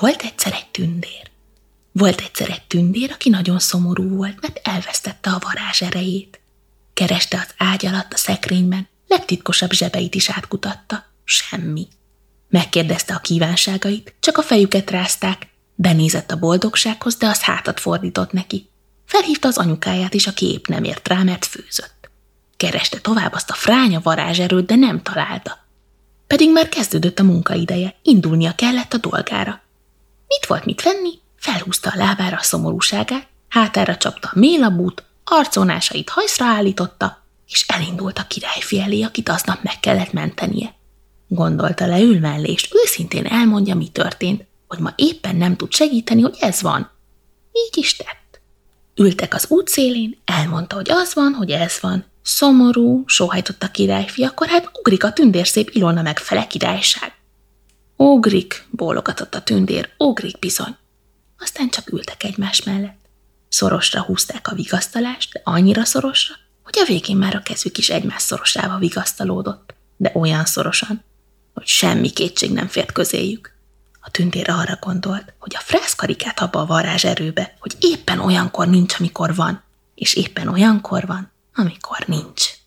Volt egyszer egy tündér. Volt egyszer egy tündér, aki nagyon szomorú volt, mert elvesztette a varázs erejét. Kereste az ágy alatt a szekrényben, legtitkosabb zsebeit is átkutatta. Semmi. Megkérdezte a kívánságait, csak a fejüket rázták, benézett a boldogsághoz, de az hátat fordított neki. Felhívta az anyukáját is, aki épp nem ért rá, mert főzött. Kereste tovább azt a fránya varázserőt, de nem találta. Pedig már kezdődött a munkaideje, indulnia kellett a dolgára. Mit volt mit venni? Felhúzta a lábára a szomorúságát, hátára csapta a mélabút, arconásait hajszra állította, és elindult a királyfi elé, akit aznap meg kellett mentenie. Gondolta leül mellé, és őszintén elmondja, mi történt, hogy ma éppen nem tud segíteni, hogy ez van. Így is tett. Ültek az útszélén, elmondta, hogy az van, hogy ez van. Szomorú, sóhajtott a királyfi, akkor hát ugrik a tündérszép Ilona meg fele királyság. Ugrik, bólogatott a tündér, ugrik bizony. Aztán csak ültek egymás mellett. Szorosra húzták a vigasztalást, de annyira szorosra, hogy a végén már a kezük is egymás szorosába vigasztalódott, de olyan szorosan, hogy semmi kétség nem fért közéjük. A tündér arra gondolt, hogy a freszkarikát abba a varázs erőbe, hogy éppen olyankor nincs, amikor van, és éppen olyankor van, amikor nincs.